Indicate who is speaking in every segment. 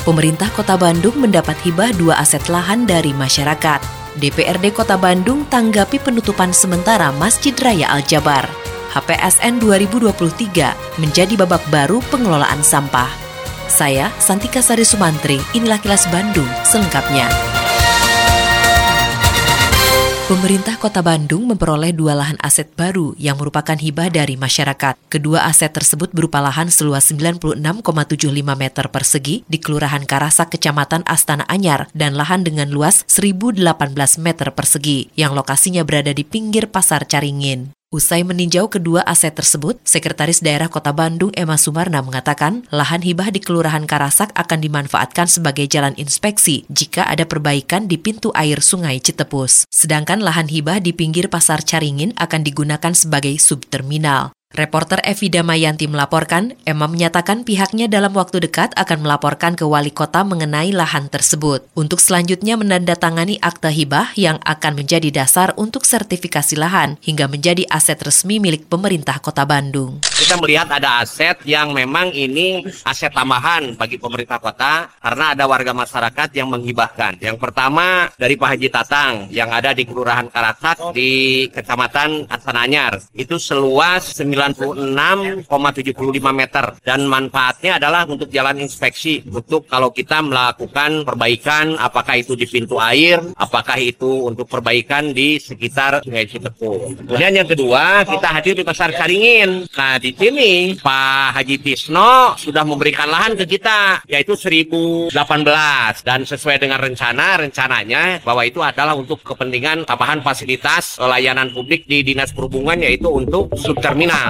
Speaker 1: Pemerintah Kota Bandung mendapat hibah dua aset lahan dari masyarakat. DPRD Kota Bandung tanggapi penutupan sementara Masjid Raya Al-Jabar. HPSN 2023 menjadi babak baru pengelolaan sampah. Saya, Santika Sari Sumantri, inilah kilas Bandung selengkapnya. Pemerintah Kota Bandung memperoleh dua lahan aset baru yang merupakan hibah dari masyarakat. Kedua aset tersebut berupa lahan seluas 96,75 meter persegi di Kelurahan Karasak, Kecamatan Astana Anyar, dan lahan dengan luas 1.018 meter persegi yang lokasinya berada di pinggir Pasar Caringin. Usai meninjau kedua aset tersebut, Sekretaris Daerah Kota Bandung Emma Sumarna mengatakan lahan hibah di Kelurahan Karasak akan dimanfaatkan sebagai jalan inspeksi jika ada perbaikan di pintu air Sungai Citepus. Sedangkan lahan hibah di pinggir Pasar Caringin akan digunakan sebagai subterminal. Reporter Evi Damayanti melaporkan, Emma menyatakan pihaknya dalam waktu dekat akan melaporkan ke wali kota mengenai lahan tersebut. Untuk selanjutnya menandatangani akta hibah yang akan menjadi dasar untuk sertifikasi lahan hingga menjadi aset resmi milik pemerintah kota Bandung.
Speaker 2: kita melihat ada aset yang memang ini aset tambahan bagi pemerintah kota karena ada warga masyarakat yang menghibahkan. Yang pertama dari Pak Haji Tatang yang ada di Kelurahan Karasak di Kecamatan Asananyar. Itu seluas 96,75 meter dan manfaatnya adalah untuk jalan inspeksi untuk kalau kita melakukan perbaikan apakah itu di pintu air, apakah itu untuk perbaikan di sekitar Sungai Citepu. Kemudian yang kedua, kita hadir di Pasar Caringin. Nah, di sini Pak Haji Tisno sudah memberikan lahan ke kita yaitu 1018 dan sesuai dengan rencana rencananya bahwa itu adalah untuk kepentingan tambahan fasilitas layanan publik di Dinas Perhubungan yaitu untuk subterminal.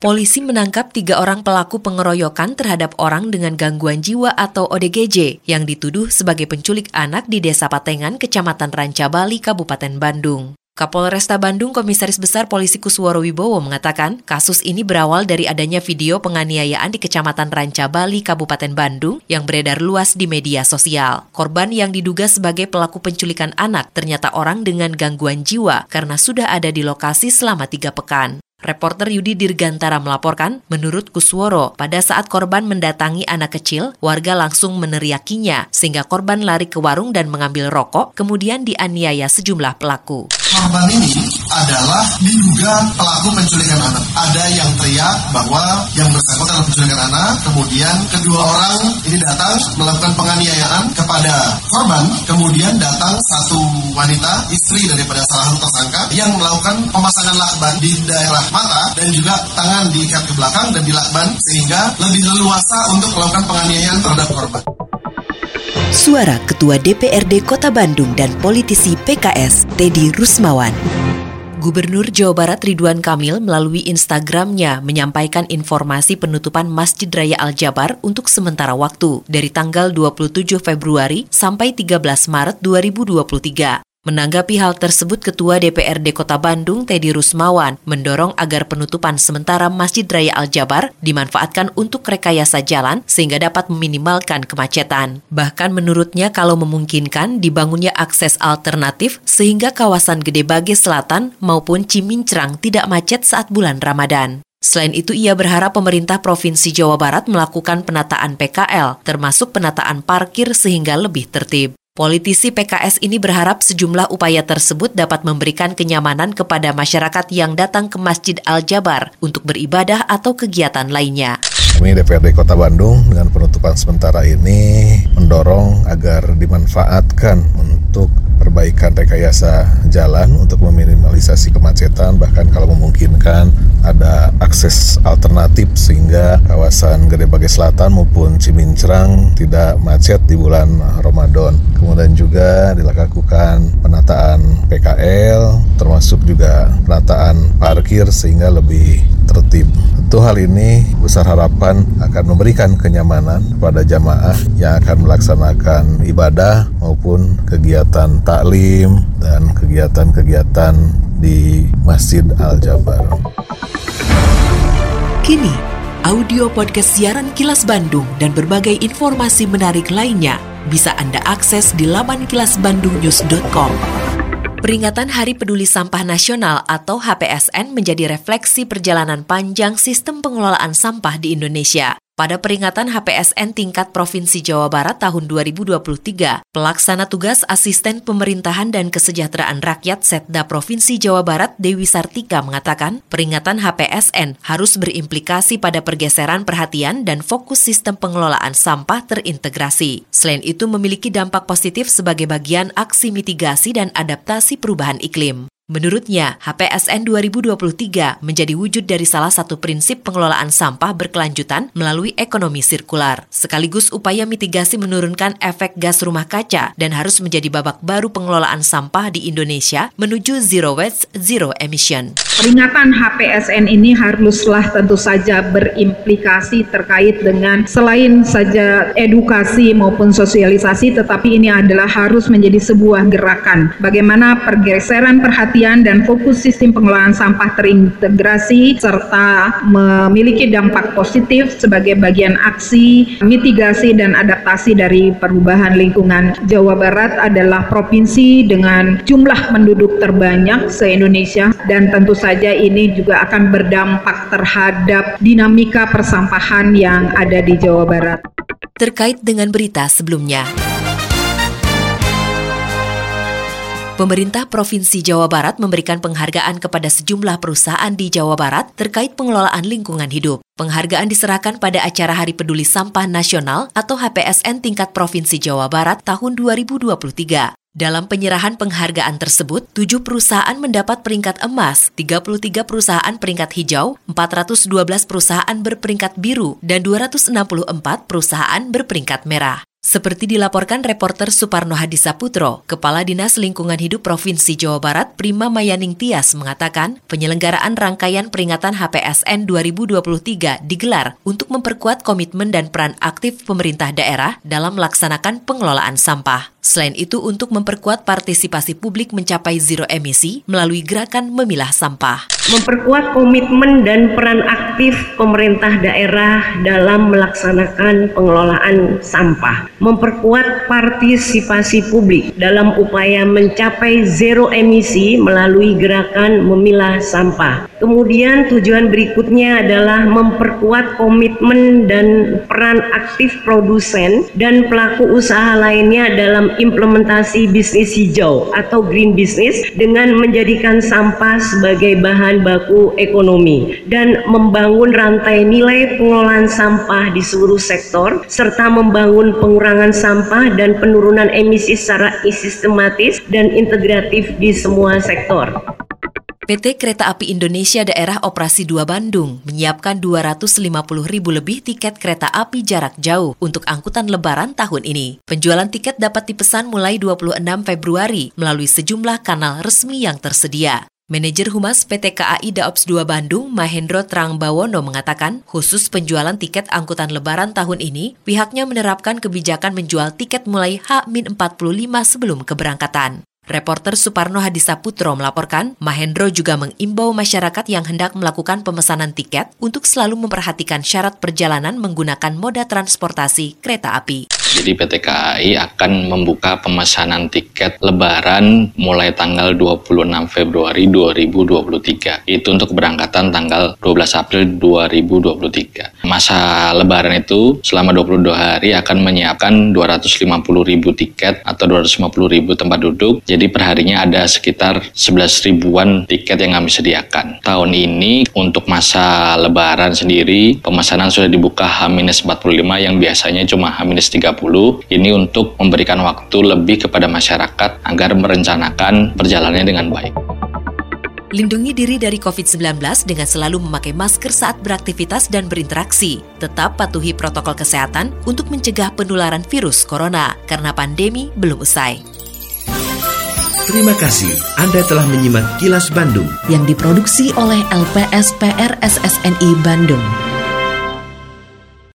Speaker 1: Polisi menangkap tiga orang pelaku pengeroyokan terhadap orang dengan gangguan jiwa atau ODGJ yang dituduh sebagai penculik anak di Desa Patengan, Kecamatan Ranca Bali, Kabupaten Bandung. Kapolresta Bandung Komisaris Besar Polisi Kusworo Wibowo mengatakan kasus ini berawal dari adanya video penganiayaan di Kecamatan Ranca Bali, Kabupaten Bandung yang beredar luas di media sosial. Korban yang diduga sebagai pelaku penculikan anak ternyata orang dengan gangguan jiwa karena sudah ada di lokasi selama tiga pekan. Reporter Yudi Dirgantara melaporkan, menurut Kusworo, pada saat korban mendatangi anak kecil, warga langsung meneriakinya, sehingga korban lari ke warung dan mengambil rokok, kemudian dianiaya sejumlah pelaku.
Speaker 3: Korban ini adalah diduga pelaku penculikan anak. Ada yang teriak bahwa yang bersangkutan adalah penculikan anak, kemudian kedua orang ini datang melakukan penganiayaan kepada korban, kemudian datang satu wanita, istri daripada salah satu tersangka, yang melakukan pemasangan lakban di daerah mata dan juga tangan diikat ke belakang dan dilakban sehingga lebih leluasa untuk melakukan penganiayaan terhadap korban.
Speaker 1: Suara Ketua DPRD Kota Bandung dan politisi PKS Teddy Rusmawan. Gubernur Jawa Barat Ridwan Kamil melalui Instagramnya menyampaikan informasi penutupan Masjid Raya Al-Jabar untuk sementara waktu dari tanggal 27 Februari sampai 13 Maret 2023. Menanggapi hal tersebut, Ketua DPRD Kota Bandung, Teddy Rusmawan, mendorong agar penutupan sementara Masjid Raya Al-Jabar dimanfaatkan untuk rekayasa jalan sehingga dapat meminimalkan kemacetan. Bahkan menurutnya kalau memungkinkan dibangunnya akses alternatif sehingga kawasan Gede Bage Selatan maupun Cimincrang tidak macet saat bulan Ramadan. Selain itu, ia berharap pemerintah Provinsi Jawa Barat melakukan penataan PKL, termasuk penataan parkir sehingga lebih tertib. Politisi PKS ini berharap sejumlah upaya tersebut dapat memberikan kenyamanan kepada masyarakat yang datang ke Masjid Al-Jabar untuk beribadah atau kegiatan lainnya.
Speaker 4: Kami DPRD Kota Bandung dengan penutupan sementara ini mendorong agar dimanfaatkan untuk perbaikan rekayasa jalan untuk meminimalisasi kemacetan bahkan kalau memungkinkan ada akses alternatif sehingga kawasan Gede Bage Selatan maupun Cimincrang tidak macet di bulan Ramadan. Kemudian juga dilakukan penataan PKL termasuk juga penataan parkir sehingga lebih tertib. Tentu hal ini besar harapan akan memberikan kenyamanan kepada jamaah yang akan melaksanakan ibadah maupun kegiatan taklim dan kegiatan-kegiatan di Masjid Al-Jabar.
Speaker 1: Kini, audio podcast siaran Kilas Bandung dan berbagai informasi menarik lainnya bisa Anda akses di laman kilasbandungnews.com. Peringatan Hari Peduli Sampah Nasional atau HPSN menjadi refleksi perjalanan panjang sistem pengelolaan sampah di Indonesia. Pada peringatan HPSN tingkat Provinsi Jawa Barat tahun 2023, pelaksana tugas Asisten Pemerintahan dan Kesejahteraan Rakyat Setda Provinsi Jawa Barat Dewi Sartika mengatakan, peringatan HPSN harus berimplikasi pada pergeseran perhatian dan fokus sistem pengelolaan sampah terintegrasi. Selain itu memiliki dampak positif sebagai bagian aksi mitigasi dan adaptasi perubahan iklim. Menurutnya, HPSN 2023 menjadi wujud dari salah satu prinsip pengelolaan sampah berkelanjutan melalui ekonomi sirkular, sekaligus upaya mitigasi menurunkan efek gas rumah kaca dan harus menjadi babak baru pengelolaan sampah di Indonesia menuju zero waste, zero emission.
Speaker 5: Peringatan HPSN ini haruslah tentu saja berimplikasi terkait dengan selain saja edukasi maupun sosialisasi, tetapi ini adalah harus menjadi sebuah gerakan. Bagaimana pergeseran perhatian perhatian dan fokus sistem pengelolaan sampah terintegrasi serta memiliki dampak positif sebagai bagian aksi mitigasi dan adaptasi dari perubahan lingkungan. Jawa Barat adalah provinsi dengan jumlah penduduk terbanyak se-Indonesia dan tentu saja ini juga akan berdampak terhadap dinamika persampahan yang ada di Jawa Barat.
Speaker 1: Terkait dengan berita sebelumnya, Pemerintah Provinsi Jawa Barat memberikan penghargaan kepada sejumlah perusahaan di Jawa Barat terkait pengelolaan lingkungan hidup. Penghargaan diserahkan pada acara Hari Peduli Sampah Nasional atau HPSN tingkat Provinsi Jawa Barat tahun 2023. Dalam penyerahan penghargaan tersebut, tujuh perusahaan mendapat peringkat emas, 33 perusahaan peringkat hijau, 412 perusahaan berperingkat biru, dan 264 perusahaan berperingkat merah. Seperti dilaporkan reporter Suparno Hadisaputro, Kepala Dinas Lingkungan Hidup Provinsi Jawa Barat Prima Mayaning Tias mengatakan penyelenggaraan rangkaian peringatan HPSN 2023 digelar untuk memperkuat komitmen dan peran aktif pemerintah daerah dalam melaksanakan pengelolaan sampah. Selain itu untuk memperkuat partisipasi publik mencapai zero emisi melalui gerakan memilah sampah.
Speaker 6: Memperkuat komitmen dan peran aktif pemerintah daerah dalam melaksanakan pengelolaan sampah. Memperkuat partisipasi publik dalam upaya mencapai zero emisi melalui gerakan memilah sampah. Kemudian tujuan berikutnya adalah memperkuat komitmen dan peran aktif produsen dan pelaku usaha lainnya dalam implementasi bisnis hijau atau green business dengan menjadikan sampah sebagai bahan baku ekonomi dan membangun rantai nilai pengelolaan sampah di seluruh sektor serta membangun pengurangan sampah dan penurunan emisi secara sistematis dan integratif di semua sektor.
Speaker 1: PT Kereta Api Indonesia Daerah Operasi 2 Bandung menyiapkan 250 ribu lebih tiket kereta api jarak jauh untuk angkutan lebaran tahun ini. Penjualan tiket dapat dipesan mulai 26 Februari melalui sejumlah kanal resmi yang tersedia. Manajer Humas PT KAI Daops 2 Bandung, Mahendro Trangbawono mengatakan, khusus penjualan tiket angkutan lebaran tahun ini, pihaknya menerapkan kebijakan menjual tiket mulai H-45 sebelum keberangkatan. Reporter Suparno Hadisaputro melaporkan, Mahendro juga mengimbau masyarakat yang hendak melakukan pemesanan tiket untuk selalu memperhatikan syarat perjalanan menggunakan moda transportasi kereta api.
Speaker 7: Jadi PT KAI akan membuka pemesanan tiket lebaran mulai tanggal 26 Februari 2023. Itu untuk keberangkatan tanggal 12 April 2023. Masa lebaran itu selama 22 hari akan menyiapkan 250 ribu tiket atau 250 ribu tempat duduk. Jadi perharinya ada sekitar 11 ribuan tiket yang kami sediakan. Tahun ini untuk masa lebaran sendiri pemesanan sudah dibuka H-45 yang biasanya cuma H-30 ini untuk memberikan waktu lebih kepada masyarakat agar merencanakan perjalanannya dengan baik.
Speaker 1: Lindungi diri dari COVID-19 dengan selalu memakai masker saat beraktivitas dan berinteraksi. Tetap patuhi protokol kesehatan untuk mencegah penularan virus corona karena pandemi belum usai.
Speaker 8: Terima kasih Anda telah menyimak Kilas Bandung
Speaker 1: yang diproduksi oleh LPSPR SSNI Bandung.